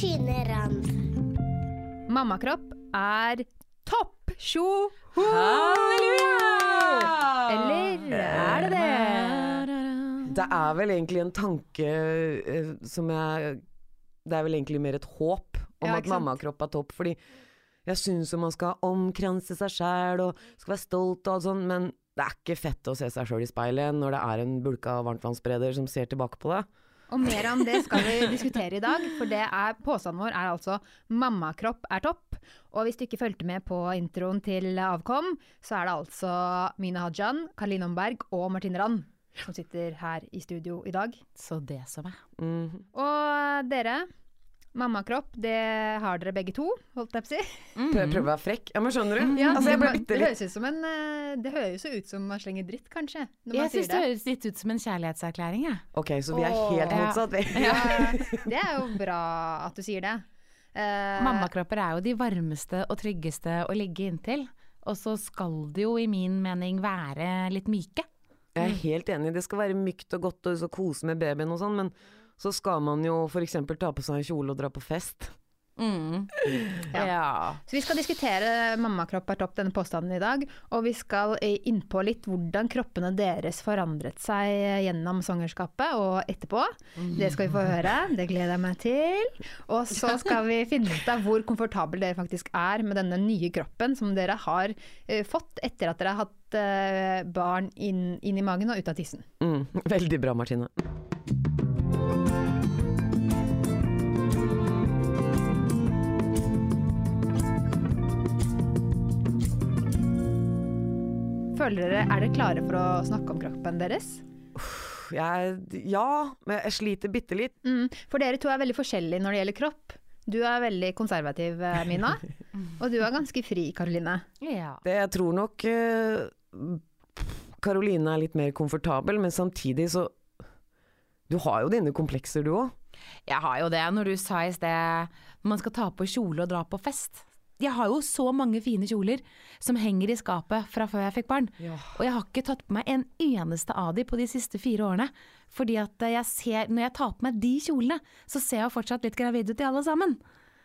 og Rand. Mammakropp er topp! Tjo! Halleluja! Eller er det det? Det er vel egentlig en tanke eh, som jeg Det er vel egentlig mer et håp om Ja, at mammakropp er topp, fordi jeg syns jo man skal omkranse seg sjæl og skal være stolt og alt sånt, men det er ikke fett å se seg sjøl i speilet når det er en bulka varmtvannsbereder som ser tilbake på det. Og mer om det skal vi diskutere i dag, for det er, påstanden vår er altså 'mammakropp er topp'. Og hvis du ikke fulgte med på introen til Avkom, så er det altså Mina Hajan, Karline Omberg og Martine Rand som sitter her i studio i dag. Så det som er. Mhm. Og dere, mammakropp, det har dere begge to, holdt jeg på å si. Prøv, prøve å være frekk. Ja, men skjønner du? Ja, altså, jeg ble det, bitte litt høres ut som en eh, Det høres jo ut som man slenger dritt, kanskje. Når man Jeg syns sier det høres litt ut som en kjærlighetserklæring, jeg. Ok, så vi er Åh. helt motsatt, vi. Ja, det er jo bra at du sier det. Uh, Mammakropper er jo de varmeste og tryggeste å ligge inntil. Og så skal de jo i min mening være litt myke. Jeg er helt enig, det skal være mykt og godt og så kose med babyen og sånn, men så skal man jo f.eks. ta på seg en kjole og dra på fest. Mm. Ja. ja. Så vi skal diskutere mammakropp er topp, denne påstanden i dag. Og vi skal eh, innpå litt hvordan kroppene deres forandret seg gjennom svangerskapet og etterpå. Det skal vi få høre, det gleder jeg meg til. Og så skal vi finne ut av hvor komfortabel dere faktisk er med denne nye kroppen som dere har uh, fått etter at dere har hatt uh, barn inn, inn i magen og ut av tissen. Mm, veldig bra, Martine. Føler dere, Er dere klare for å snakke om kroppen deres? Jeg, ja, men jeg sliter bitte litt. Mm, for dere to er veldig forskjellige når det gjelder kropp. Du er veldig konservativ, eh, Mina. og du er ganske fri, Karoline. ja. Det, jeg tror nok Karoline Karoline er litt mer komfortabel, men samtidig så Du har jo dine komplekser, du òg. Jeg har jo det, når du sa i sted man skal ta på kjole og dra på fest. Jeg har jo så mange fine kjoler som henger i skapet fra før jeg fikk barn. Og jeg har ikke tatt på meg en eneste av de på de siste fire årene. Fordi at jeg ser, når jeg tar på meg de kjolene, så ser jeg fortsatt litt gravid ut i alle sammen.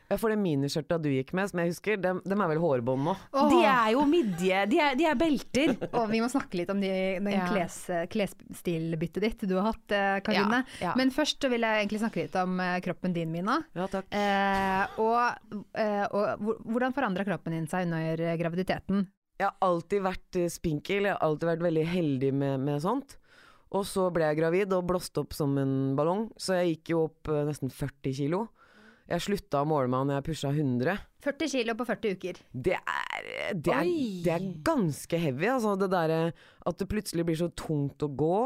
Ja, for det miniskjørtet du gikk med, som jeg husker, dem, dem er vel hårbånd nå? De er jo midje, de er, de er belter. Og vi må snakke litt om de, den Ja. kles, klesstilbyttet ditt du har hatt, Karine. Ja, ja. Men først vil jeg egentlig snakke litt om eh, kroppen din, Mina. Ja, takk. Eh, og, eh, og hvordan forandra kroppen din seg under eh, graviditeten? Jeg har alltid vært eh, spinkel, jeg har alltid vært veldig heldig med, med sånt. Og så ble jeg gravid og blåste opp som en ballong, så jeg gikk jo opp eh, nesten 40 kilo. Jeg slutta å måle meg når jeg pusha 100. 40 kilo på 40 uker. Det er, det er, det er ganske heavy, altså. Det derre at det plutselig blir så tungt å gå.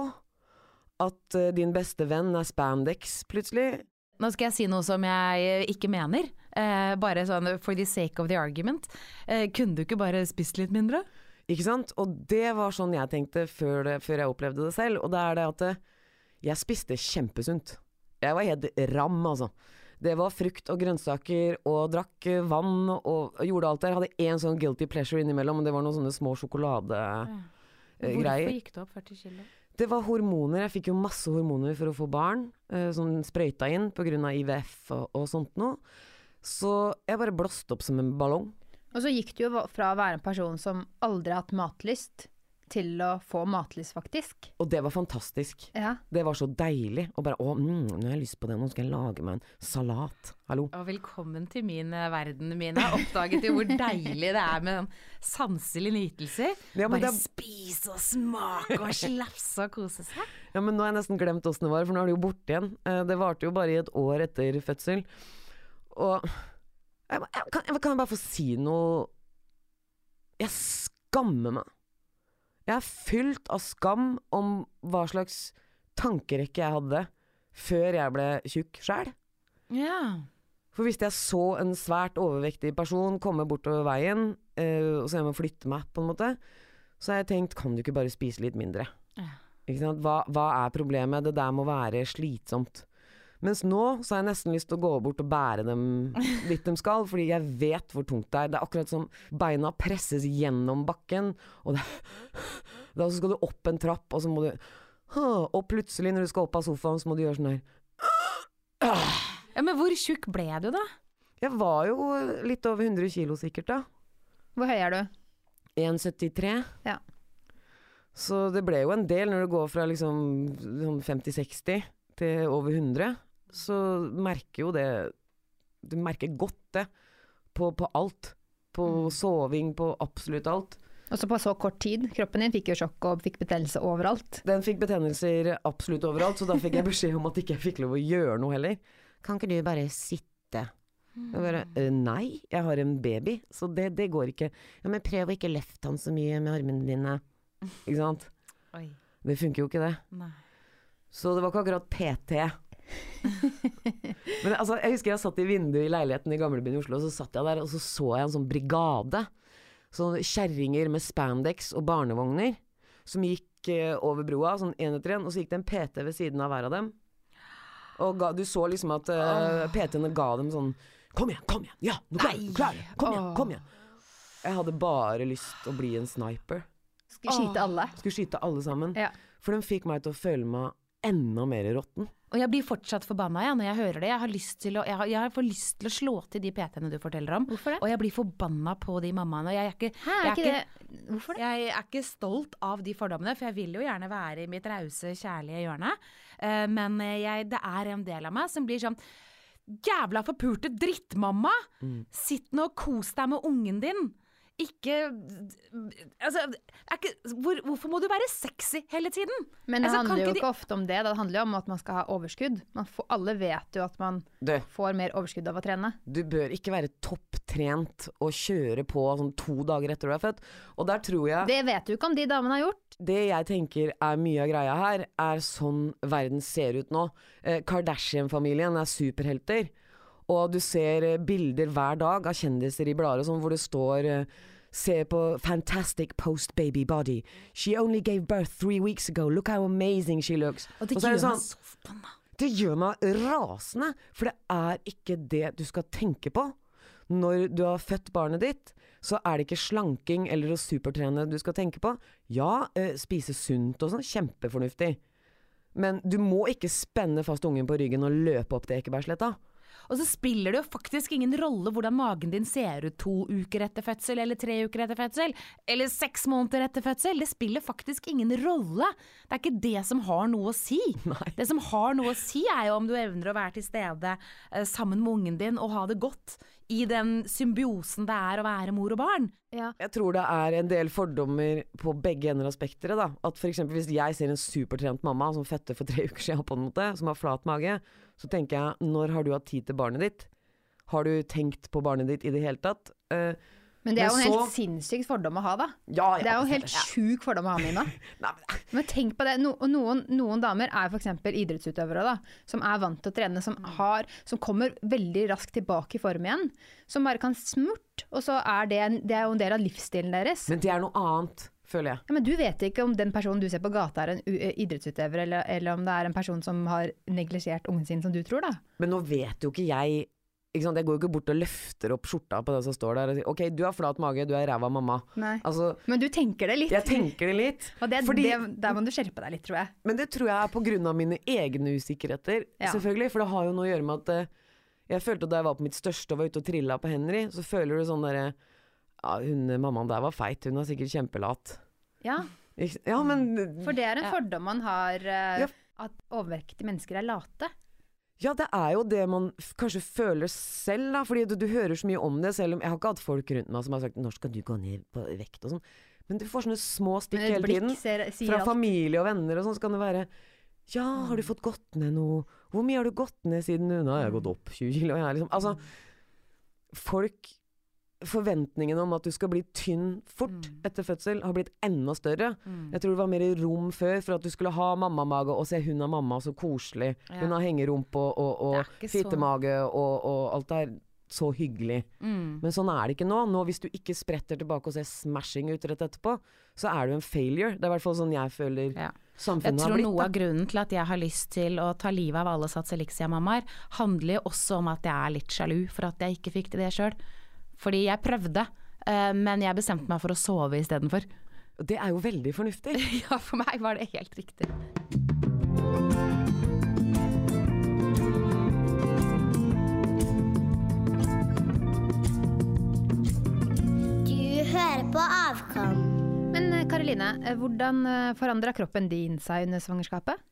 At uh, din beste venn er spandex plutselig. Nå skal jeg si noe som jeg ikke mener, eh, bare sånn for the sake of the argument. Eh, kunne du ikke bare spist litt mindre? Ikke sant? Og det var sånn jeg tenkte før, det, før jeg opplevde det selv. Og det er det at eh, jeg spiste kjempesunt. Jeg var helt ram, altså. Det var frukt og grønnsaker og drakk vann og gjorde alt der. Jeg hadde én sånn guilty pleasure innimellom, og det var noen sånne små sjokoladegreier. Hvorfor gikk du opp 40 kilo? Det var hormoner. Jeg fikk jo masse hormoner for å få barn, eh, som sprøyta inn pga. IVF og, og sånt noe. Så jeg bare blåste opp som en ballong. Og så gikk du jo fra å være en person som aldri har hatt matlyst, til å få matlyst, faktisk. Og det var fantastisk. Ja. Det var så deilig. Og bare å, mm, nå har jeg lyst på det, nå skal jeg lage meg en salat. Hallo. Og velkommen til min eh, verden, Mina. Oppdaget jo hvor deilig det er med sånn sanselige nytelser. Ja, Bare det- spise og smake og slafse og kose seg. Ja, men nå har jeg nesten glemt åssen det var, for nå er det jo borte igjen. Eh, Det varte jo bare i et år etter fødsel. Og jeg, jeg, kan, jeg, kan jeg bare få si noe Jeg skammer meg. Jeg er fylt av skam om hva slags tankerekke jeg hadde før jeg ble tjukk sjæl. Ja. For hvis jeg så en svært overvektig person komme bortover veien, eh, og så jeg må flytte meg, på en måte, så har jeg tenkt kan du ikke bare spise litt mindre? Sant? Hva, hva er problemet? Det der må være slitsomt. Mens nå så har jeg nesten lyst til å gå bort og bære dem dit de skal, fordi jeg vet hvor tungt det er. Det er akkurat som beina presses gjennom bakken, og det, da så skal du opp en trapp, og så må du Og plutselig når du skal opp av sofaen, så må du gjøre sånn her. Ja, men hvor tjukk ble du, da? Jeg var jo litt over 100 kilo sikkert da. Hvor høy er du? 1,73. Ja. Så det ble jo en del når du går fra liksom sånn 50-60 til over 100. Så merker jo det Du merker godt det på, på alt. På Mm. soving, på absolutt alt. Også på så kort tid. Kroppen din fikk jo sjokk og fikk betennelse overalt. Den fikk betennelser absolutt overalt, så da fikk jeg beskjed om at ikke jeg fikk lov å gjøre noe heller. Kan ikke du bare sitte? Jeg bare «Eh, Nei, jeg har en baby, så det, det går ikke. Ja, men prøv å ikke løfte han så mye med armene dine. Ikke sant? Oi. Det funker jo ikke, det. Nei. Så det var ikke akkurat PT. Men altså, jeg husker jeg satt i vinduet i leiligheten i gamlebyen i Oslo, og så satt jeg der, og så så jeg en sånn brigade. Sånne kjerringer med spandex og barnevogner som gikk eh, over broa, sånn én etter én, og så gikk det en PT ved siden av hver av dem. Og ga, du så liksom at eh, PT-ene ga dem sånn Kom igjen, kom igjen! Ja, nå klarer du klarer! Kom igjen, kom igjen! Jeg hadde bare lyst til å bli en sniper. Skulle skyte alle. Skulle skyte alle sammen. Ja. For de fikk meg til å føle meg enda mer råtten. Og jeg blir fortsatt forbanna ja, når jeg hører det. Jeg har, lyst til å, jeg, har, jeg får lyst til å slå til de PT-ene du forteller om. Hvorfor det? Og jeg blir forbanna på de mammaene. Og jeg er ikke, Hæ, er jeg ikke ikke Hvorfor det? Jeg er ikke stolt av de fordommene, for jeg vil jo gjerne være i mitt rause, kjærlige hjørne. Uh, Men jeg, det er en del av meg som blir sånn Jævla forpurte drittmamma! Sitt nå og kos deg med ungen din. Ikke Altså, er ikke, hvor, hvorfor må du være sexy hele tiden? Men det Altså, handler jo ikke de- ofte om det. Det handler jo om at man skal ha overskudd. Man får, alle vet jo at man Du, får mer overskudd av å trene. du bør ikke være topptrent og kjøre på sånn to dager etter du er født. Og der tror jeg Det vet du ikke om de damene har gjort. Det jeg tenker er mye av greia her, er sånn verden ser ut nå. Eh, Kardashian-familien er superhelter. Og du ser eh, bilder hver dag av kjendiser i blader sånn, hvor det står eh, Se på fantastic post-baby body. She only gave birth three weeks ago. Look how amazing she looks. Og det så er gjør det meg sånn, så forbanna. det gjør meg rasende, for det er ikke det du skal tenke på. Når du har født barnet ditt, så er det ikke slanking eller å supertrene du skal tenke på. Ja, eh, spise sunt og sånn, kjempefornuftig. Men du må ikke spenne fast ungen på ryggen og løpe opp til Ekebergsletta. Og så spiller det jo faktisk ingen rolle hvordan magen din ser ut to uker etter fødsel, eller tre uker etter fødsel, eller seks måneder etter fødsel. Det spiller faktisk ingen rolle. Det er ikke det som har noe å si. Nei. Det som har noe å si, er jo om du evner å være til stede eh, sammen med ungen din og ha det godt i den symbiosen det er å være mor og barn. Ja. Jeg tror det er en del fordommer på begge ender av spekteret. da. At for eksempel hvis jeg ser en supertrent mamma som fødte for tre uker siden, på en måte, som har flat mage, så tenker jeg når har du hatt tid til barnet ditt? Har du tenkt på barnet ditt i det hele tatt? Uh, Men det er jo en en helt så- sinnssyk fordom å ha, da. ja, Det er jo en ja, helt sjuk fordom å ha, Nina. Nei, men, Men tenk på det. No, noen, noen damer er f.eks. idrettsutøvere, da, som er vant til å trene, som, har, som kommer veldig raskt tilbake i form igjen. Som bare kan smurt, og så er det, en, det er jo en del av livsstilen deres. men det er noe annet, føler jeg. Ja, men du vet ikke om den personen du ser på gata er en eh, idrettsutøver, eller, eller om det er en person som har neglisjert ungen sin, som du tror, da. Men nå vet jo ikke jeg ikke sant? Jeg går jo ikke bort og løfter opp skjorta på den som står der og sier OK, du har flat mage, du er ræva mamma. Altså, Men du tenker det litt. jeg tenker det litt. og det, fordi- det, der må du skjerpe deg litt, tror jeg. Men det tror jeg er på grunn av mine egne usikkerheter, Ja. selvfølgelig. For det har jo noe å gjøre med at eh, jeg følte da jeg var på mitt største og var ute og trilla på Henry, så føler du sånn derre Ja, hun mammaen der var feit, hun var sikkert kjempelat. Ja, Ja, men For det er en fordom man har, uh, at overvektige mennesker er late. Ja, det er jo det man kanskje føler selv, da. Fordi du, du hører så mye om det, selv om jeg har ikke hatt folk rundt meg som har sagt 'når skal du gå ned på vekt' og sånn. Men du får sånne små stikk hele tiden. ser, Fra alt. familie og venner og sånn, så kan det være Ja, har du fått gått ned noe? Hvor mye har du gått ned siden Nå har jeg gått opp 20 kilo. Jeg er liksom, altså, folk Forventningene om at du skal bli tynn fort etter fødsel, har blitt enda større. Jeg tror det var mer rom før for at du skulle ha mammamage og se hun er mamma, så koselig. Ja. Hun har hengerumpe og, og, Det og fittemage så- og, og alt er så hyggelig. Mm. Men sånn er det ikke nå. Nå Hvis du ikke spretter tilbake og ser smashing ut rett etterpå, så er du en failure. Det er i hvert fall sånn jeg føler Ja. Jeg samfunnet har tror noe da. av grunnen til at jeg har lyst til å ta livet av alle Sats Elixia-mammaer, handler jo også om at jeg er litt sjalu for at jeg ikke fikk til det sjøl. Fordi jeg prøvde, eh, men jeg bestemte meg for å sove istedenfor. Det er jo veldig fornuftig. Ja, for meg var det helt riktig. Du hører på Avkom. Men eh, Karoline, eh, hvordan forandra kroppen din seg under svangerskapet?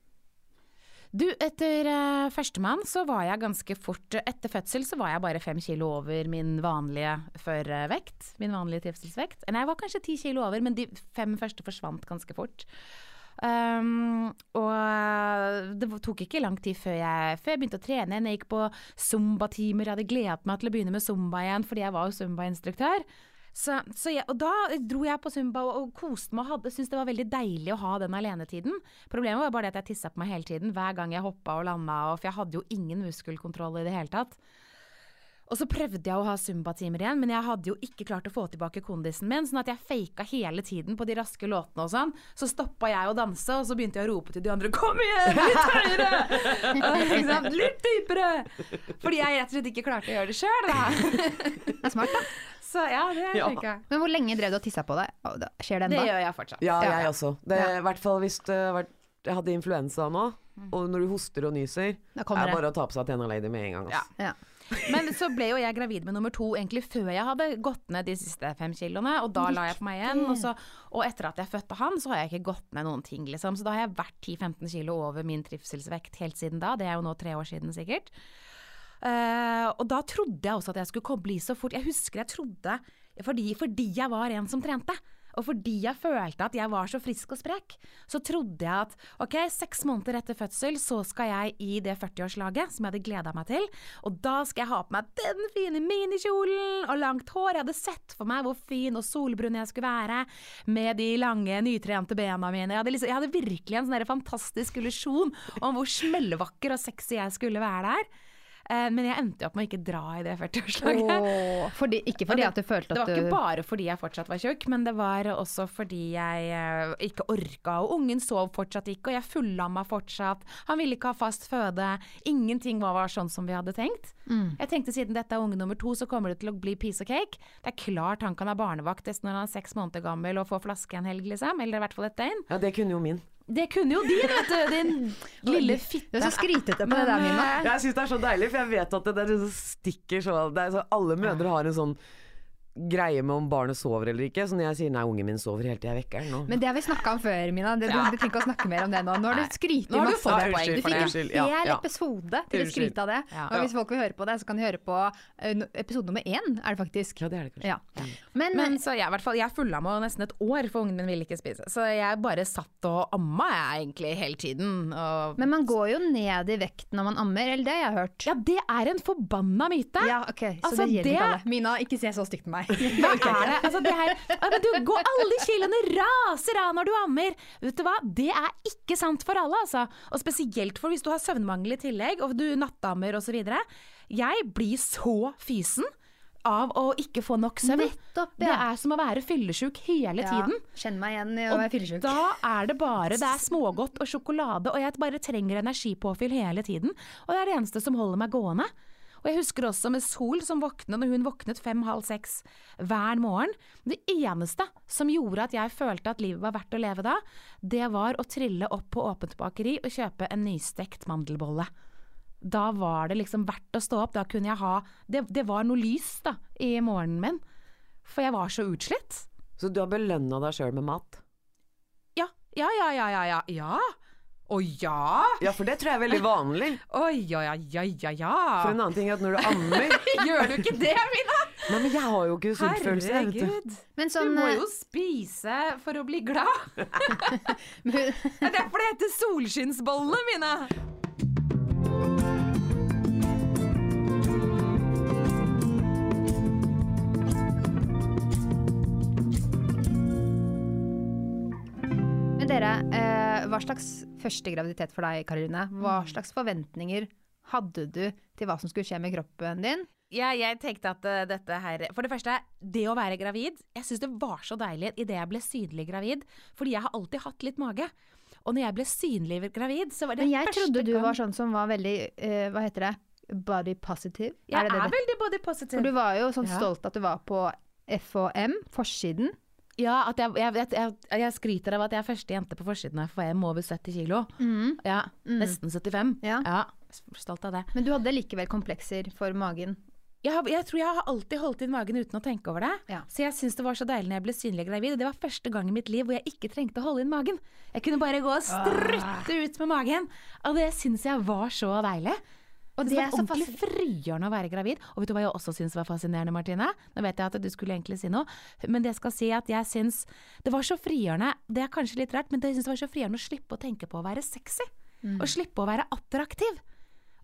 Du, etter uh, førstemann så var jeg ganske fort Etter fødsel så var jeg bare fem kilo over min vanlige førvekt. Min vanlige trivselsvekt. Nei, jeg var kanskje ti kilo over, men de fem første forsvant ganske fort. Um, og det tok ikke lang tid før jeg, før jeg begynte å trene. Jeg gikk på zumba-timer. Jeg hadde gledet meg til å begynne med zumba igjen, fordi jeg var jo zumba-instruktør. Så, så jeg, og da dro jeg på Zumba og, og koste meg og hadde, syntes det var veldig deilig å ha den alenetiden. Problemet var bare det at jeg tissa på meg hele tiden, hver gang jeg hoppa og landa, for jeg hadde jo ingen muskelkontroll i det hele tatt. Og så prøvde jeg å ha Zumba-timer igjen, men jeg hadde jo ikke klart å få tilbake kondisen min, sånn at jeg faka hele tiden på de raske låtene og sånn. Så stoppa jeg å danse, og så begynte jeg å rope til de andre 'kom igjen, litt høyere'! litt dypere! Fordi jeg rett og slett ikke klarte å gjøre det sjøl, da. Det er smart, da. Så ja, det er Ja. ja. Men hvor lenge drev du og tissa på deg? Skjer det Det gjør jeg fortsatt. Ja, Ja. jeg også. Det, Ja. I hvert fall hvis det har vært Jeg hadde influensa nå, og når du hoster og nyser, er det bare å ta på seg Tena Lady med en gang. ass. Ja. Men så ble jo jeg gravid med nummer to egentlig før jeg hadde gått ned de siste fem kiloene, og da la jeg på meg igjen. Og, så, og etter at jeg fødte han, så har jeg ikke gått ned noen ting, liksom. Så da har jeg vært 10-15 kilo over min trivselsvekt helt siden da. Det er jo nå tre år siden sikkert. Uh, og da trodde jeg også at jeg skulle bli så fort. Jeg husker jeg trodde fordi, fordi jeg var en som trente. Og fordi jeg følte at jeg var så frisk og sprek, så trodde jeg at ok, seks måneder etter fødsel så skal jeg i det 40-årslaget som jeg hadde gleda meg til. Og da skal jeg ha på meg den fine minikjolen og langt hår. Jeg hadde sett for meg hvor fin og solbrun jeg skulle være med de lange, nytrente bena mine. Jeg hadde, liksom, jeg hadde virkelig en sånn fantastisk illusjon om hvor smellevakker og sexy jeg skulle være der. Eh, Men jeg endte jo opp med å ikke dra i det 40-årslaget. Åh, fordi, ikke fordi det, at du følte Det var ikke bare fordi jeg fortsatt var tjukk, men det var også fordi jeg eh, ikke orka. Og ungen sov fortsatt ikke, og jeg fullamma fortsatt. Han ville ikke ha fast føde. Ingenting var, var sånn som vi hadde tenkt. Jeg tenkte siden dette er unge nummer to, så kommer det til å bli piece of cake. Det er klart han kan ha barnevakt når han er seks måneder gammel og få flaske en helg, liksom. Eller i hvert fall et døgn. Ja, det kunne jo min. Det kunne jo de, vet du. Din lille Du fitte. er så skrytete på det der, Mina. eh, Jeg syns det er så deilig, for jeg vet at det, det er stikker så, det er så Alle mødre har en sånn greie med om barnet sover eller ikke. Så når jeg sier nei, ungen min sover helt til jeg vekker den nå. Men det har vi snakka om før, Mina. Det, du, Ja. du trenger ikke å snakke mer om det nå. Nå har du skrytt du masse. av det. poeng Du fikk en hel ja, ja. episode til å skryte av det. Ja. Og hvis folk vil høre på det, så kan de høre på eh, episode nummer én, er det faktisk. Ja, det er det kanskje. Ja. Men, Men så jeg, fall, jeg fullamma nesten et år, for ungen min ville ikke spise. Så jeg bare satt og amma jeg egentlig hele tiden. Og men man går jo ned i vekt når man ammer, eller det har jeg hørt. ja, det er en forbanna myte! Ja, ok, Så Altså, det gjelder det- ikke alle. Mina, ikke se så stygt på meg. Hva er det? Altså, det her, ja, du, går, alle kiloene raser av når du ammer! Vet du hva? Det er ikke sant for alle, altså. Og spesielt for hvis du har søvnmangel i tillegg, og du nattammer osv. Jeg blir så fysen av å ikke få nok søvn. Nettopp, Det er som å være fyllesyk hele tiden. Kjenn meg igjen i å være fyllesyk. Da er det bare Det er smågodt og sjokolade, og jeg bare trenger energipåfyll hele tiden. Og det er det eneste som holder meg gående. Og jeg husker også med Sol som våknet når hun våknet fem-halv seks hver morgen. Det eneste som gjorde at jeg følte at livet var verdt å leve da, det var å trille opp på åpent bakeri og kjøpe en nystekt mandelbolle. Da var det liksom verdt å stå opp. Da kunne jeg ha Det, det var noe lys da i morgenen min. For jeg var så utslitt. Så du har belønna deg sjøl med mat? Ja, ja, ja, ja, ja, ja. Å ja! Ja, for det tror jeg er veldig vanlig. Oi, ja, ja, ja, ja, ja. For en annen ting er at når du ammer Gjør du ikke det, Mina? Nei, men jeg har jo ikke sultfølelse. du. Herregud. Men Du sånn må eh, jo spise for å bli glad. Det er derfor det heter solskinnsbollene mine. Men dere, eh, hva slags første graviditet for deg, Karoline? Hva Mm. slags forventninger hadde du til hva som skulle skje med kroppen din? Ja, jeg tenkte at eh, dette her For det første, det å være gravid Jeg syns det var så deilig idet jeg ble synlig gravid. Fordi jeg har alltid hatt litt mage. Og når jeg ble synlig gravid, så var det Men jeg trodde du gang- var sånn som var veldig, uh, hva heter det, body positive? Jeg det er, det det? veldig body positive. For du var jo sånn Ja. stolt at du var på FHM, forsiden. Ja, at jeg, jeg, jeg, jeg, skryter av at jeg er første jente på forsiden her, for jeg må over 70 kilo. Mm. Ja, Nesten 75. Ja. Stolt av det. Men du hadde likevel komplekser for magen. Jeg, tror jeg har alltid holdt inn magen uten å tenke over det. Ja. Så jeg syns det var så deilig når jeg ble synlig gravid. Og det var første gang i mitt liv hvor jeg ikke trengte å holde inn magen. Jeg kunne bare gå og strutte ut med magen. Og det syns jeg var så deilig. Og det det er så ordentlig frigjørende å være gravid. Og vet du hva jeg også syns var fascinerende, Martine? Nå vet jeg at du skulle egentlig si noe, men det skal si at jeg syns det var så frigjørende Det er kanskje litt rart, men jeg syns det var så frigjørende å slippe å tenke på å være sexy. Mm. Og slippe å være attraktiv.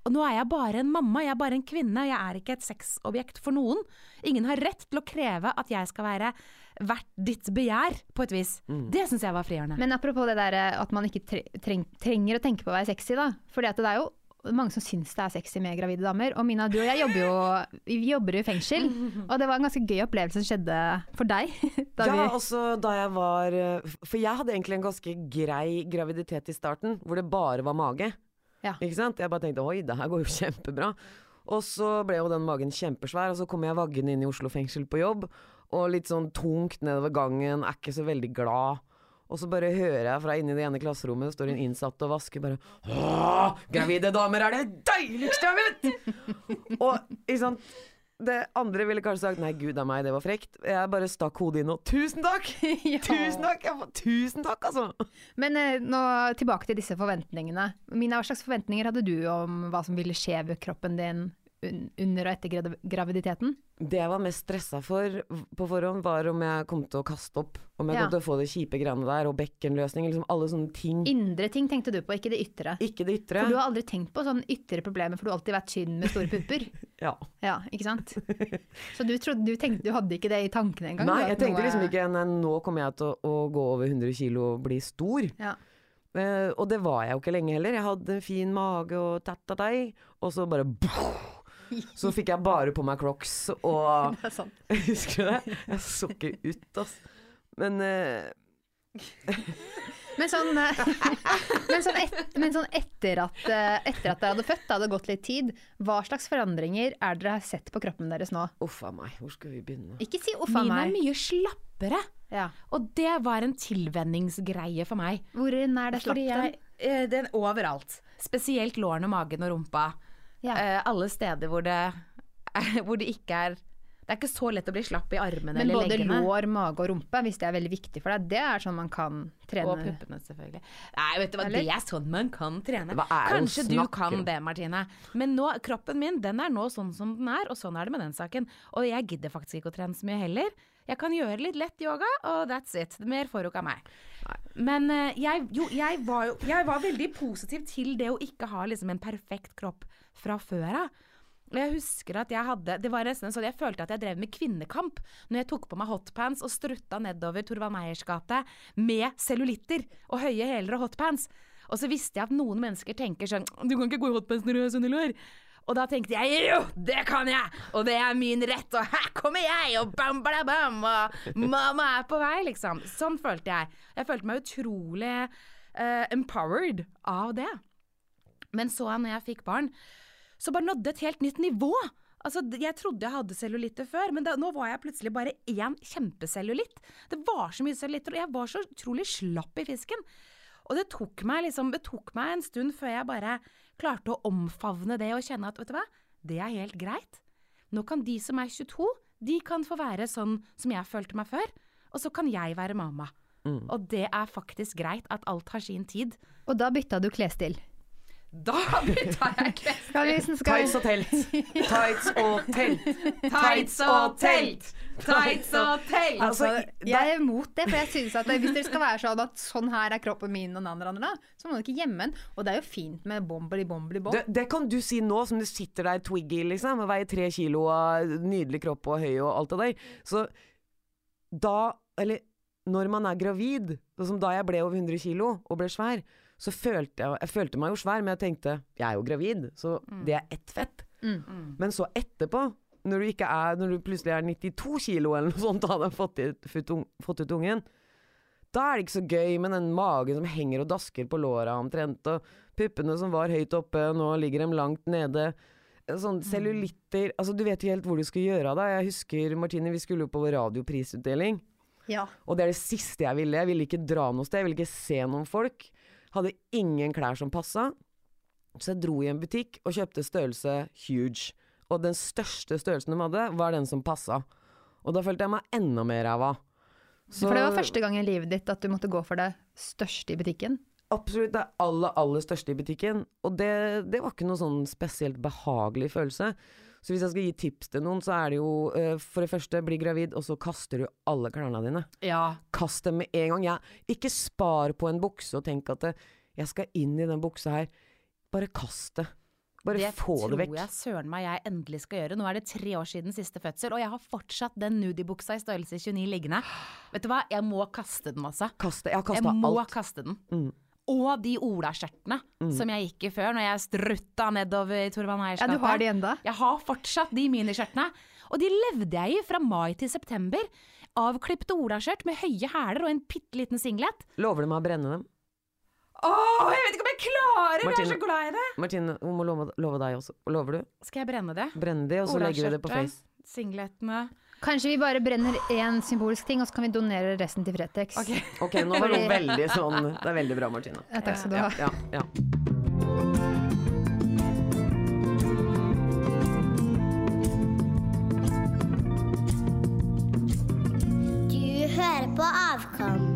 Og nå er jeg bare en mamma, jeg er bare en kvinne, jeg er ikke et sexobjekt for noen. Ingen har rett til å kreve at jeg skal være verdt ditt begjær, på et vis. Det syns jeg var frigjørende. Men apropos det der eh, at man ikke tre treng trenger å tenke på å være sexy, da. At det er jo mange som syns det er sexy med gravide damer. Og Mina, du og jeg jobber jo vi jobber i fengsel, og det var en ganske gøy opplevelse som skjedde for deg. Da Ja, også da jeg var eh, For jeg hadde egentlig en ganske grei graviditet i starten, hvor det bare var mage. Ja. Ikke sant? Jeg bare tenkte oi, det her går jo kjempebra. Og så ble jo den magen kjempesvær, og så kom jeg vaggende inn i Oslo fengsel på jobb. Og litt sånn tungt nedover gangen, er ikke så veldig glad. Og så bare hører jeg fra inni det ene klasserommet står en innsatt og vasker bare Åh, gravide damer er det deiligste jeg vet! og ikke sant det andre ville kanskje sagt nei, gud a meg, det var frekt. Jeg bare stakk hodet inn og tusen takk! Ja. Tusen takk! Får- tusen takk, altså! Men eh, nå tilbake til disse forventningene. Mina, hva slags forventninger hadde du om hva som ville skje ved kroppen din under og etter graviditeten? Det jeg var mest stressa for på forhånd, var om jeg kom til å kaste opp. Om jeg Ja. kom til å få det kjipe greiene der, og bekkenløsning. Liksom alle sånne ting. Indre ting tenkte du på, ikke det ytre. Ikke det ytre. For du har aldri tenkt på sånne ytre problemer, for du har alltid vært tynn med store pupper. Ja. Ja, ikke sant? Så du, trodde, du, tenkte, du hadde ikke det i tankene engang? Nei, jeg tenkte noe- liksom ikke nei, nå kommer jeg til å, gå over 100 kilo og bli stor. Ja. Uh, og det var jeg jo ikke lenge heller. Jeg hadde en fin mage og tatt av deg, og så bare Så fikk jeg bare på meg crocs og Det er sant. Husker du det? Jeg så ikke ut, altså. Men uh... Men sånn, eh, men sånn, et, men sånn etter, at, eh, etter at dere hadde født, det hadde gått litt tid, hva slags forandringer er dere har sett på kroppen deres nå? uff a meg, hvor skal vi begynne? Ikke si uff a Min er mye slappere. Ja. Og det var en tilvenningsgreie for meg. Hvor er det slapp den? den overalt. Spesielt lårene, magen og rumpa. Ja. Uh, alle steder hvor det, hvor det ikke er Det er ikke så lett å bli slapp i armene Men eller både lår, mage og rumpe, hvis det er veldig viktig for deg, det er sånn man kan trene. Og puppene, selvfølgelig. Nei, vet du hva, Eller? det er sånn man kan trene. Hva er Kanskje du kan det, Martine. Men nå, kroppen min den er nå sånn som den er, og sånn er det med den saken. Og jeg gidder faktisk ikke å trene så mye heller. Jeg kan gjøre litt lett yoga, og that's it. Mer får du ikke av meg. Men eh, jeg, jo, jeg, var jo, jeg var veldig positiv til det å ikke ha liksom en perfekt kropp fra før av. Og jeg husker at jeg hadde Det var nesten sånn jeg følte at jeg drev med kvinnekamp når jeg tok på meg hotpants og strutta nedover Torvald Meyers gate med cellulitter og høye hæler og hotpants. Og så visste jeg at noen mennesker tenker sånn Du kan ikke gå i hotpants når du har sånne lår. Og da tenkte jeg jo, det kan jeg! Og det er min rett, og her kommer jeg! Og bam, bla, bam! Og mamma er på vei, liksom. Sånn følte jeg. Jeg følte meg utrolig uh, empowered av det. Men så, når jeg fikk barn, så bare nådde et helt nytt nivå. Altså, jeg trodde jeg hadde cellulitter før, men da, nå var jeg plutselig bare én kjempecellulitt. Det var så mye cellulitter, og jeg var så utrolig slapp i fisken. Og det tok meg liksom, det tok meg en stund før jeg bare klarte å omfavne det og kjenne at vet du hva, det er helt greit. Nå kan de som er 22, de kan få være sånn som jeg følte meg før, og så kan jeg være mamma. Og det er faktisk greit at alt har sin tid. Og da bytta du klesstil. Da tar jeg. Skal Tights og telt. Tights og telt. Tights og telt! Tights og telt! Altså, jeg er imot det, for jeg synes at hvis dere skal være sånn at sånn her er kroppen min og den andre, så må dere ikke gjemme den. Og det er jo fint med bombeli bombeli bomb. det, det kan du si nå som du sitter der Twiggy, liksom, og veier tre kilo og nydelig kropp og høy og alt det der. Så da, eller når man er gravid, som da jeg ble over 100 kilo og ble svær, så følte jeg Jeg følte meg jo svær, men jeg tenkte jeg er jo gravid, så det er ett fett. Mm. Men så etterpå, når du, ikke er, når du plutselig er 92 kilo eller noe sånt, da hadde fått, ut- fått, ut ungen, da er det ikke så gøy med den magen som henger og dasker på låra omtrent, og puppene som var høyt oppe, nå ligger de langt nede. Sånn cellulitter Altså, du vet ikke helt hvor du skal gjøre av deg. Jeg husker, Martine, vi skulle jo på radioprisutdeling. Ja. Og det er det siste jeg ville. Jeg ville ikke dra noe sted, jeg ville ikke se noen folk. Hadde ingen klær som passa. Så jeg dro i en butikk og kjøpte størrelse huge. Og den største størrelsen de hadde, var den som passa. Og da følte jeg meg enda mer ræva. Så- For det var første gang i livet ditt at du måtte gå for det største i butikken. Absolutt det aller, aller største i butikken. Og det, det var ikke noe sånn spesielt behagelig følelse. Så hvis jeg skal gi tips til noen, så er det jo uh, for det første, bli gravid, og så kaster du alle klærne dine. Ja. Kast dem med en gang. Ja, ikke spar på en bukse og tenk at det, jeg skal inn i den buksa her. Bare kast det. Bare Det få tror det tror jeg søren meg jeg endelig skal gjøre. Nå er det tre år siden siste fødsel, og jeg har fortsatt den nudibuksa i størrelse 29 liggende. Vet du hva, jeg må kaste den, altså. Kaste, det. Jeg har Jeg må alt. kaste den. Mm. Og de olaskjørtene som jeg gikk i før, når jeg strutta nedover i Torvald Ja, du har de enda? Jeg har fortsatt de miniskjørtene. Og de levde jeg i fra mai til september. Avklipte olaskjørt med høye hæler og en bitte liten singlet. Lover du meg å brenne dem? Åh, jeg vet ikke om jeg klarer! Jeg er Martine. så glad i det! Martine, hun må love, love deg også. Lover du? Skal jeg brenne det? Brenne det, og så legger vi det på Face. Singletene. Kanskje vi bare brenner én symbolsk ting, og så kan vi donere resten til Fretex. Ok. Ok, nå var det veldig sånn Det er veldig bra, Martina. Ja, takk skal du ha. Ja, ja. Du hører på Avkom.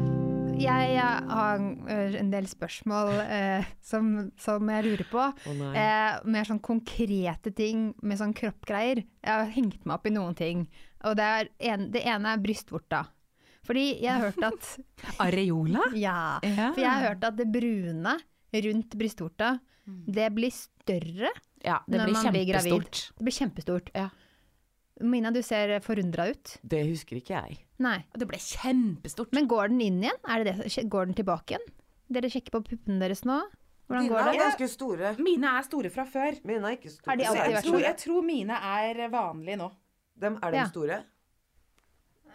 Jeg, jeg har eh, en del spørsmål eh, som, som jeg lurer på. Oh. Eh, mer sånn konkrete ting med sånn kroppgreier. Jeg har hengt meg opp i noen ting. Og det, er en, det ene er brystvorta. Fordi jeg har hørt at Areola? Ja. Ja. For jeg har hørt at det brune rundt brystvorta, det blir større Ja, det når blir man blir gravid. Det blir kjempestort. Ja. Mina, du ser forundra ut. Det husker ikke jeg. Nei. Det ble kjempestort. Men går den inn igjen? Er det det? Går den tilbake igjen? Dere sjekker på puppene deres nå? Hvordan går det? er ganske store. Mine er store fra før. Mine er ikke store. Har de alltid vært store? Jeg tror mine er vanlige nå. Dem, er de Ja. store?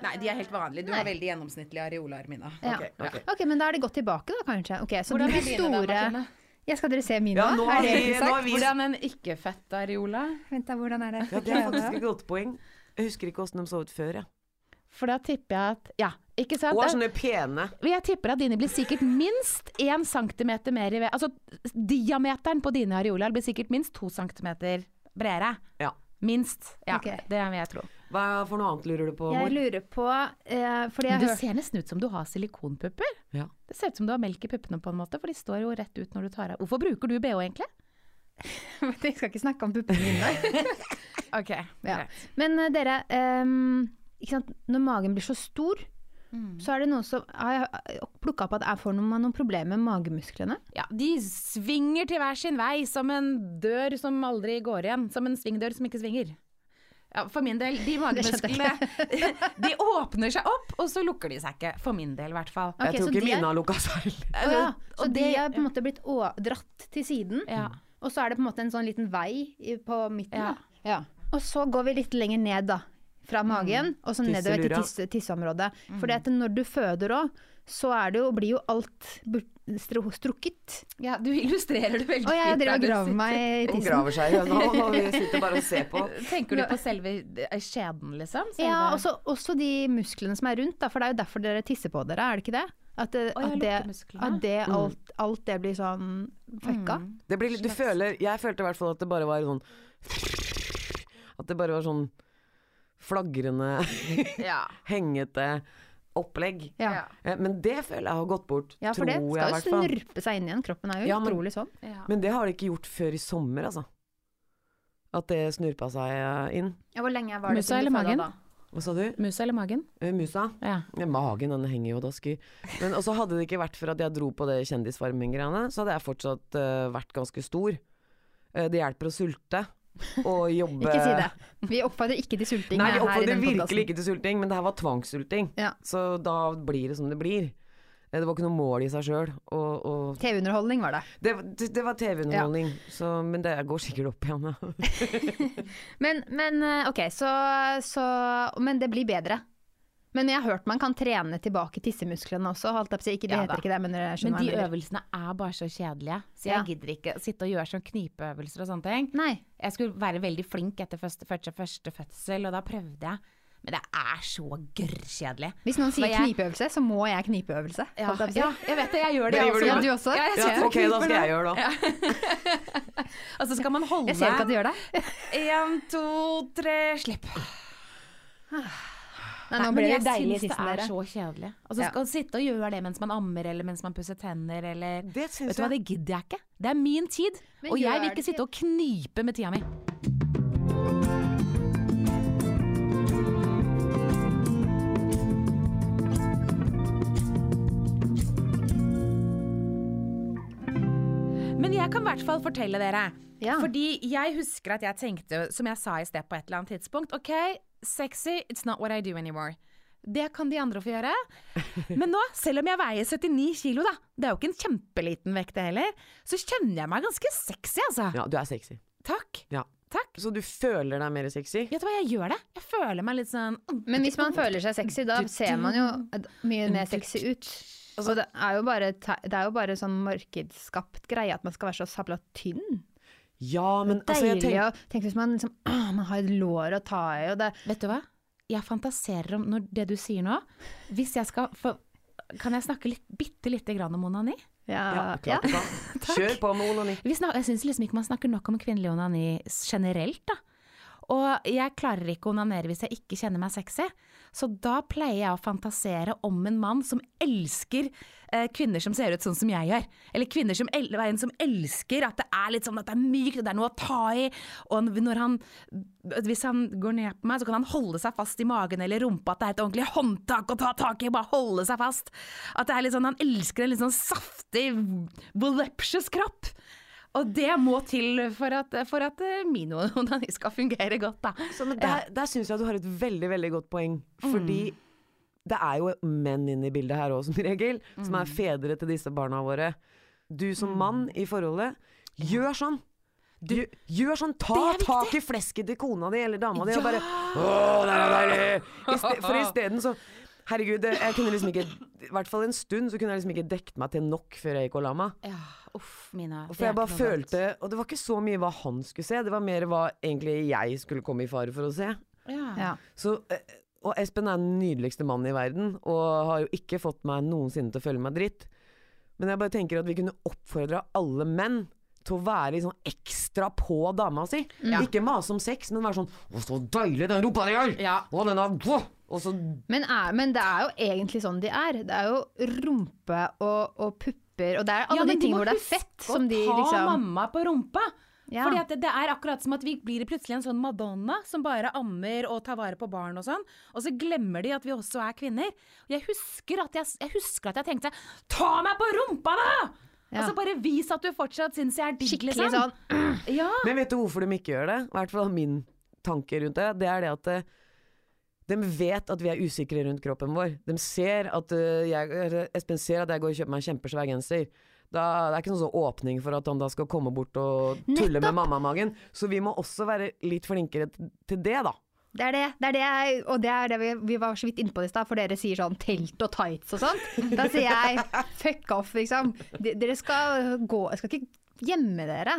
Nei, de er helt vanlige. Du Nei. har veldig gjennomsnittlige areoler, Mina. Ja. Ok, ok. Ok, men da er det gått tilbake da, kanskje. Ok, så Hvordan de er blir dine da, store Martine? Ja, skal dere se mine? Ja, nå er har det vi- nå har vi- Hvordan en ikke-fett areola? Vent da, hvordan er det? Ja, det er faktisk et godt poeng. Jeg husker ikke åssen de så ut før. Ja. For da tipper jeg at Ja, ikke sant? Og er sånne pene. Jeg tipper at dine blir sikkert minst én centimeter mer i ved... Altså diameteren på dine areoler blir sikkert minst to centimeter bredere. Ja. Minst. Ja, okay. det vil jeg tro. Hva for noe annet lurer du på, Jeg lurer på, eh, fordi Men jeg det hørt ser nesten ut som du har silikonpupper. Ja. Det ser ut som du har melk i puppene på en måte, for de står jo rett ut når du tar av. Hvorfor bruker du bh egentlig? Jeg skal ikke snakke om puppene mine. Ok, Ja. Men eh, dere, um, ikke sant? når magen blir så stor, Mm. så er det noe som Har jeg plukka opp at jeg får noen, noen problemer med magemusklene? Ja, de svinger til hver sin vei som en dør som aldri går igjen. Som en svingdør som ikke svinger. Ja, for min del, de magemusklene De åpner seg opp, og så lukker de seg ikke. For min del, i hvert fall. Okay, jeg tror ikke mine har lukka seg. Ja. Så de har er på en måte blitt å, dratt til siden, Ja. og så er det på en måte en sånn liten vei på midten. Ja. Da. Ja. Og så går vi litt lenger ned, da. Fra magen, og så nedover til tisse, tisseområdet. For at når du føder òg, så er det jo, blir jo alt strukket. ja, du illustrerer det veldig fint. Og jeg driver og graver meg i Hun graver seg i høna, og vi sitter bare og ser på. Tenker du på selve eh, skjeden, liksom? Selve... Ja, også, også de musklene som er rundt, da, for det er jo derfor dere tisser på dere, er det ikke det? At, det, at, det, at det, alt, alt det blir sånn fucka. Mm. Det blir, du føler, jeg følte i hvert fall at det bare var sånn At det bare var sånn flagrende, Ja. hengete opplegg. Ja. Eh, Men det føler jeg har gått bort. ja, for det tror skal jeg, i jo hvert fall. snurpe seg inn igjen. Kroppen er jo Ja, men- utrolig sånn. Ja. Men det har det ikke gjort før i sommer, altså. At det snurpa seg eh, inn. Ja, hvor lenge var det Musa eller magen? da? Hva sa du? Musa eller magen? Eh, Musa? Ja. Ja, Magen den henger jo da sky. Men også hadde det ikke vært for at jeg dro på det Kjendisfarming-greiene, så hadde jeg fortsatt uh, vært ganske stor. Uh, det hjelper å sulte og jobbe Ikke si det. Vi oppfordrer ikke til sulting Nei, vi oppfordrer virkelig ikke til sulting, men det her var tvangssulting. Ja. Så da blir det som det blir. Eh, Det var ikke noe mål i seg sjøl. Og, og TV-underholdning var det. det, det, det var TV-underholdning, ja. men det går sikkert opp igjen. Ja. Men, men eh, ok, så, så Men det blir bedre. Men jeg har hørt man kan trene tilbake tissemusklene også. Holdt si. Ikke, det Ja heter ikke det, men Men de øvelsene er bare så kjedelige, så Ja. jeg gidder ikke å sitte og gjøre sånn knipeøvelser og sånne ting. Nei. Jeg skulle være veldig flink etter første, første, første fødsel, og da prøvde jeg. Men det er så gørrkjedelig. Hvis noen sier jeg- knipeøvelse, så må jeg knipeøvelse. Ja, jeg ja, jeg vet det. Jeg gjør det, Driver jeg du Ja, du også? Ja, jeg Ja, ok, da skal jeg gjøre det. Og så skal man holde Jeg ser ikke at du gjør det. Én, to, tre, slipp. Nei, nå men blir det jeg deilig i syns det er dere. så kjedelig. Altså, Ja. skal man sitte og gjøre det mens man ammer, eller mens man pusser tenner, eller Det Vet du hva, det gidder jeg ikke. Det er min tid. Men og jeg vil ikke sitte og knipe med tida mi. Men jeg kan i hvert fall fortelle dere. Ja. Fordi jeg husker at jeg tenkte, som jeg sa i sted på et eller annet tidspunkt OK, sexy, it's not what I do anymore. Det kan de andre få gjøre. Men nå, selv om jeg veier 79 kilo, da, det er jo ikke en kjempeliten vekt det heller, så kjenner jeg meg ganske sexy, altså. Ja, du er sexy. Takk. Ja. Takk. Så du føler deg mer sexy? Vet du hva, jeg gjør det. Jeg føler meg litt sånn Men hvis man føler seg sexy, da ser man jo mye mer sexy ut. Og det er jo bare, det er jo bare sånn markedsskapt greie at man skal være så sabla tynn. Ja, men altså, jeg Deilig tenker å tenke hvis man liksom ah, Man har et lår å ta i, og det Vet du hva? Jeg fantaserer om når det du sier nå. Hvis jeg skal få Kan jeg snakke litt, bitte lite grann om onani? Ja, ja, klart du kan. Kjør på med onani. Jeg syns liksom ikke man snakker nok om kvinnelig onani generelt, da. Og jeg klarer ikke å onanere hvis jeg ikke kjenner meg sexy. Så da pleier jeg å fantasere om en mann som elsker eh, kvinner som ser ut sånn som jeg gjør. Eller kvinner som, el som elsker at det er litt sånn at det er mykt, og det er noe å ta i. Og han, hvis han går ned på meg, så kan han holde seg fast i magen eller rumpa. At det er et ordentlig håndtak å ta tak i, bare holde seg fast. At det er litt sånn, han elsker en litt sånn saftig, voluptuous kropp. Og det må til for at, for at eh, min onani skal fungere godt, da. Så, der, der syns jeg du har et veldig, veldig godt poeng. Fordi det er jo menn inne i bildet her òg, som regel. Som er fedre til disse barna våre. Du som mann i forholdet, gjør sånn. Du, gjør sånn, Ta tak i flesket til kona di eller dama di og Ja! bare Å, det er deilig! I sted, for isteden så Herregud, jeg kunne liksom ikke I hvert fall en stund så kunne jeg liksom ikke dekket meg til nok før jeg gikk og la meg. Ja, uff, Mina. For jeg bare følte Og det var ikke så mye hva han skulle se, det var mer hva egentlig jeg skulle komme i fare for å se. Ja. ja. Så, eh, og Espen er den nydeligste mannen i verden, og har jo ikke fått meg noensinne til å føle meg dritt. Men jeg bare tenker at vi kunne oppfordra alle menn til å være sånn ekstra på dama si. Ikke mase om sex, men være sånn 'Å, så deilig den rumpa di er!' Ja. Og den er Og så Men, er, men det er jo egentlig sånn de er. Det er jo rumpe og, og pupper, og det er alle Ja, men de du tingene må hvor det er huske fett som de å ta liksom mamma på rumpa. Ja. Fordi at det, det er akkurat som at vi blir plutselig en sånn Madonna som bare ammer og tar vare på barn og sånn. Og så glemmer de at vi også er kvinner. Og jeg husker at jeg, jeg, husker at jeg tenkte Ta meg på rumpa, da! Ja. Altså Bare vis at du fortsatt syns jeg er digg, Skikkelig liksom. sånn Ja. Men vet du hvorfor de ikke gjør det? I hvert fall min tanke rundt det. Det er det at eh, de vet at vi er usikre rundt kroppen vår. De ser at eh, jeg, Espen ser at jeg går og kjøper meg en kjempesvær genser. Da, det er ikke noen sånn åpning for at han da skal komme bort og tulle med mammamagen. Så vi må også være litt flinkere til det, da. Det er det. det, er det jeg, og det er det vi, vi var så vidt inne på det i stad, for dere sier sånn telt og tights og sånt. Da sier jeg fuck off, liksom. De, dere skal gå Jeg skal ikke gjemme dere.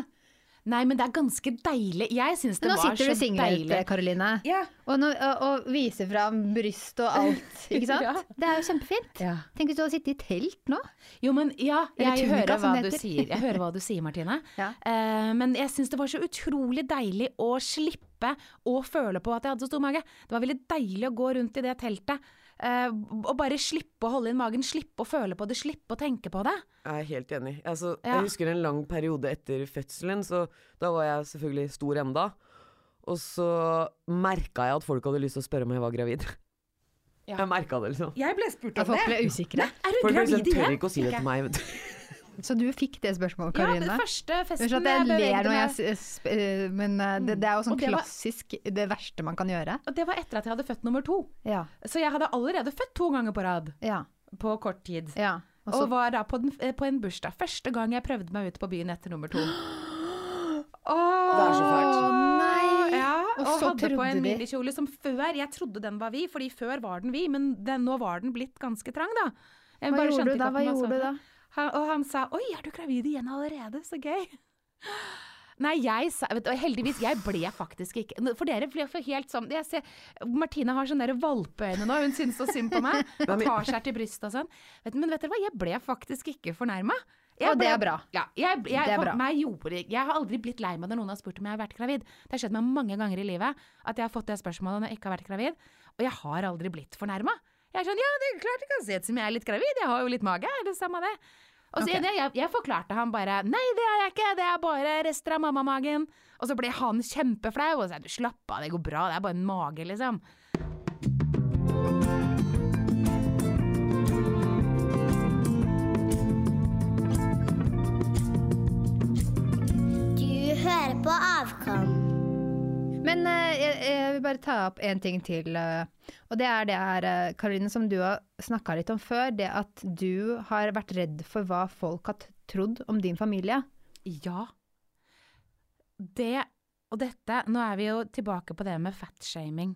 Nei, men det er ganske deilig. Jeg syns det Nå sitter du singlet, deilig. Karoline. Ja. Og, nå, og, og viser fram bryst og alt, ikke sant? Ja. Det er jo kjempefint. Ja. Tenk hvis du hadde sittet i telt nå. Jo, men ja, jeg hører hva. Jeg hører hva du sier, Martine. Ja. Eh, men jeg syns det var så utrolig deilig å slippe å føle på at jeg hadde så stor mage. Det var veldig deilig å gå rundt i det teltet. Eh, og bare slippe å holde inn magen, slippe å føle på det, slippe å tenke på det. Jeg er helt enig. Altså, Ja. Jeg husker en lang periode etter fødselen, så da var jeg selvfølgelig stor enda. Og så merka jeg at folk hadde lyst til å spørre om jeg var gravid. Ja. Jeg merka det, liksom. Jeg ble spurt At folk ble usikre. Er du Folk gravid igjen? Folk tør ikke å si det til meg. Så du fikk det spørsmålet, Karine? Ja, den første festen Unnskyld at jeg ler når jeg meg- s- eh, Men eh, det, det er jo sånn det klassisk var- det verste man kan gjøre. Og det var etter at jeg hadde født nummer to. Ja. Så jeg hadde allerede født to ganger på rad Ja. på kort tid. ja. Og Og var da på, den, eh, på en bursdag. Første gang jeg prøvde meg ut på byen etter nummer to. Det er så fælt. Nei! Ja, Og og, hadde på en minikjole som før Jeg trodde den var vid, fordi før var den vid, men den, nå var den blitt ganske trang, da. Jeg Hva bare gjorde du da? Hva gjorde du da? Han, og han sa 'oi, er du gravid igjen allerede? Så gøy'. Nei, jeg sa vet du, Heldigvis, jeg ble faktisk ikke For dere ble for helt sånn jeg ser, Martine har sånne valpeøyne nå, hun syns så synd på meg. Hun tar seg til brystet og sånn. Vet, men vet dere hva, jeg ble faktisk ikke fornærma. Og det er bra. Ja, jeg, jeg, er bra. Gjorde, jeg har aldri blitt lei meg når noen har spurt om jeg har vært gravid. Det har skjedd meg mange ganger i livet at jeg har fått det spørsmålet når jeg ikke har vært gravid, og jeg har aldri blitt fornærma. Jeg er sånn ja, det er klart det kan se ut som jeg er litt gravid, jeg har jo litt mage, er det samme det. Og så Ok. jeg, jeg forklarte han bare nei, det er jeg ikke, det er bare rester av mammamagen. Og så ble han kjempeflau og sa du slapp av, det går bra, det er bare en mage, liksom. Du hører på Avkom. Men eh, jeg, jeg vil bare ta opp en ting til. eh, og det er det her, eh, Karoline, som du har snakka litt om før. Det at du har vært redd for hva folk har trodd om din familie. Ja. Det og dette Nå er vi jo tilbake på det med fatshaming.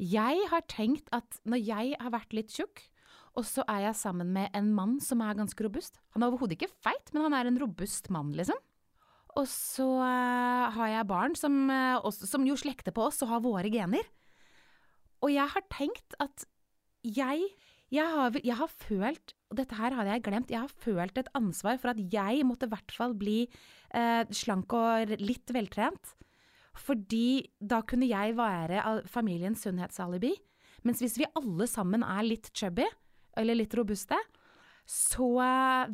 Jeg har tenkt at når jeg har vært litt tjukk, og så er jeg sammen med en mann som er ganske robust Han er overhodet ikke feit, men han er en robust mann, liksom. Og så eh, har jeg barn som, eh, som jo slekter på oss og har våre gener. Og jeg har tenkt at jeg jeg har, jeg har følt, og dette her hadde jeg glemt, jeg har følt et ansvar for at jeg måtte i hvert fall bli eh, slank og litt veltrent. Fordi da kunne jeg være familiens sunnhetsalibi. Mens hvis vi alle sammen er litt chubby, eller litt robuste, så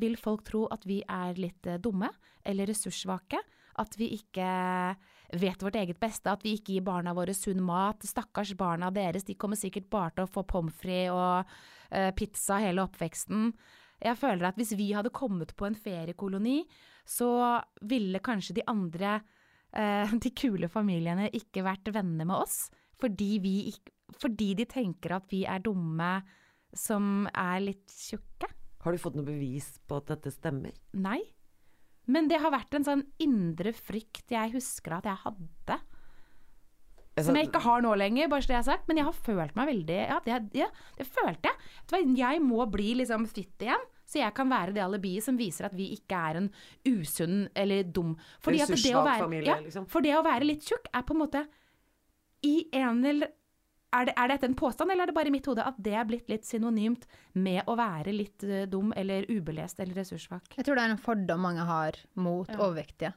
vil folk tro at vi er litt eh, dumme eller ressurssvake. At vi ikke vet vårt eget beste, at vi ikke gir barna våre sunn mat. Stakkars barna deres, de kommer sikkert bare til å få pommes frites og eh, pizza hele oppveksten. Jeg føler at hvis vi hadde kommet på en feriekoloni, så ville kanskje de andre, eh, de kule familiene, ikke vært venner med oss. Fordi, vi ikk- fordi de tenker at vi er dumme som er litt tjukke. Har du fått noe bevis på at dette stemmer? Nei. Men det har vært en sånn indre frykt jeg husker at jeg hadde. Som jeg ikke har nå lenger, bare så det er sagt. Men jeg har følt meg veldig Ja, det, ja, det følte jeg. Jeg må bli liksom fit igjen, så jeg kan være det alibiet som viser at vi ikke er en usunn eller dum Fordi det være, familie, ja, liksom. For det å være litt tjukk er på en måte I en eller er, det, er dette en påstand, eller er det bare i mitt hode at det er blitt litt synonymt med å være litt eh, dum eller ubelest eller ressurssvak? Jeg tror det er en fordom mange har mot Ja. overvektige.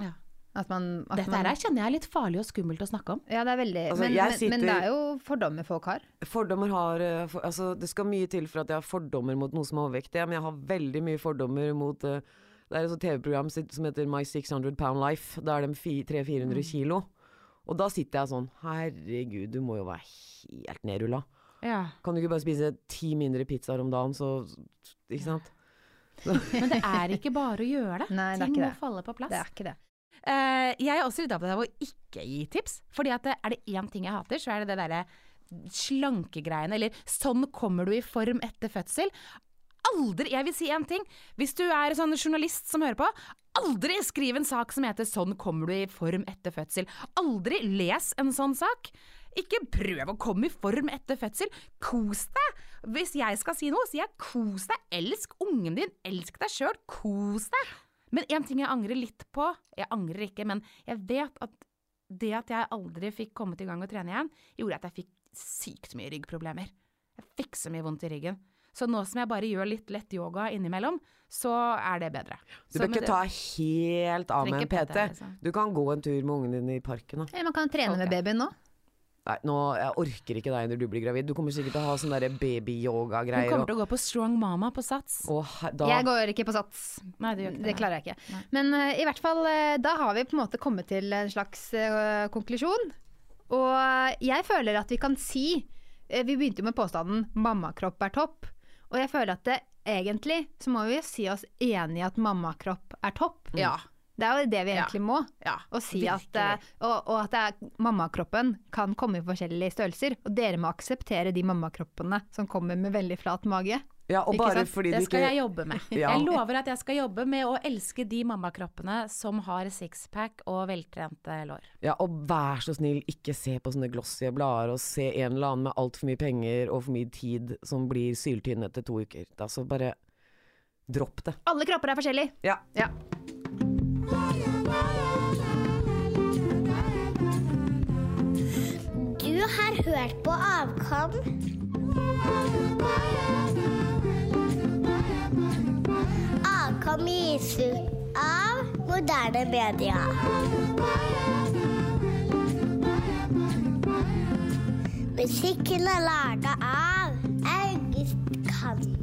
Ja. At man, at Dette man, her kjenner jeg er litt farlig og skummelt å snakke om. Ja, det er veldig Altså, men, jeg men, men det er jo fordommer folk har. Fordommer har eh, for, Altså, det skal mye til for at jeg har fordommer mot noe som er overvektig, men jeg har veldig mye fordommer mot uh, Det er et TV-program som heter My 600 Pound Life. Da er de 300-400 kilo. Og da sitter jeg sånn Herregud, du må jo være helt nedrulla. Ja. Kan du ikke bare spise ti mindre pizzaer om dagen, så Ikke sant? Men det er ikke bare å gjøre det. Nei, det er Ting ikke må det. falle på plass. Det er ikke det. Uh, jeg er også litt opptatt av å ikke gi tips. Fordi at er det én ting jeg hater, så er det det derre slankegreiene. Eller 'sånn kommer du i form etter fødsel'. Aldri Jeg vil si én ting. Hvis du er sånn journalist som hører på, aldri skriv en sak som heter 'sånn kommer du i form etter fødsel'. Aldri les en sånn sak. Ikke prøv å komme i form etter fødsel. Kos deg! Hvis jeg skal si noe, sier jeg kos deg. Elsk ungen din. Elsk deg sjøl. Kos deg. Men en ting jeg angrer litt på Jeg angrer ikke, men jeg vet at det at jeg aldri fikk kommet i gang og trene igjen, gjorde at jeg fikk sykt mye ryggproblemer. Jeg fikk så mye vondt i ryggen. Så nå som jeg bare gjør litt lett yoga innimellom, så er det bedre. Du Så bør ikke det- ta helt av med en PT. PT, liksom. Du kan gå en tur med ungen din i parken. Da. Eller man kan trene med Ok. babyen nå. Nei, nå, jeg orker ikke deg når du blir gravid. Du kommer sikkert til å ha sånne der Hun baby-yoga-greier. kommer til å gå på Strong Mama på Sats. og da, Jeg går ikke på sats. Nei, det gjør ikke Det klarer jeg ikke. Nei. Men uh, i hvert fall, uh, da har vi på en måte kommet til en slags uh, konklusjon. Og jeg føler at vi kan si Vi begynte jo med påstanden 'mammakropp er topp'. Og jeg føler at det, egentlig så må vi jo si oss enig i at mammakropp er topp. Ja. Det er jo det vi Ja. egentlig må. ja. Og, si at, eh, og, og at er, mammakroppen kan komme i forskjellige størrelser. Og dere må akseptere de mammakroppene som kommer med veldig flat mage. Ja, og bare fordi det skal ikke... jeg jobbe med. Ja. Jeg lover at jeg skal jobbe med å elske de mammakroppene som har sixpack og veltrente lår. Ja, og vær så snill, ikke se på sånne glossige blader og se en eller annen med altfor mye penger og for mye tid som blir syltynn etter to uker. Altså, bare dropp det. Alle kropper er forskjellige. Ja. ja. Du har hørt på Avkom. Gis ut av moderne media. Musikken er laga av August Kann.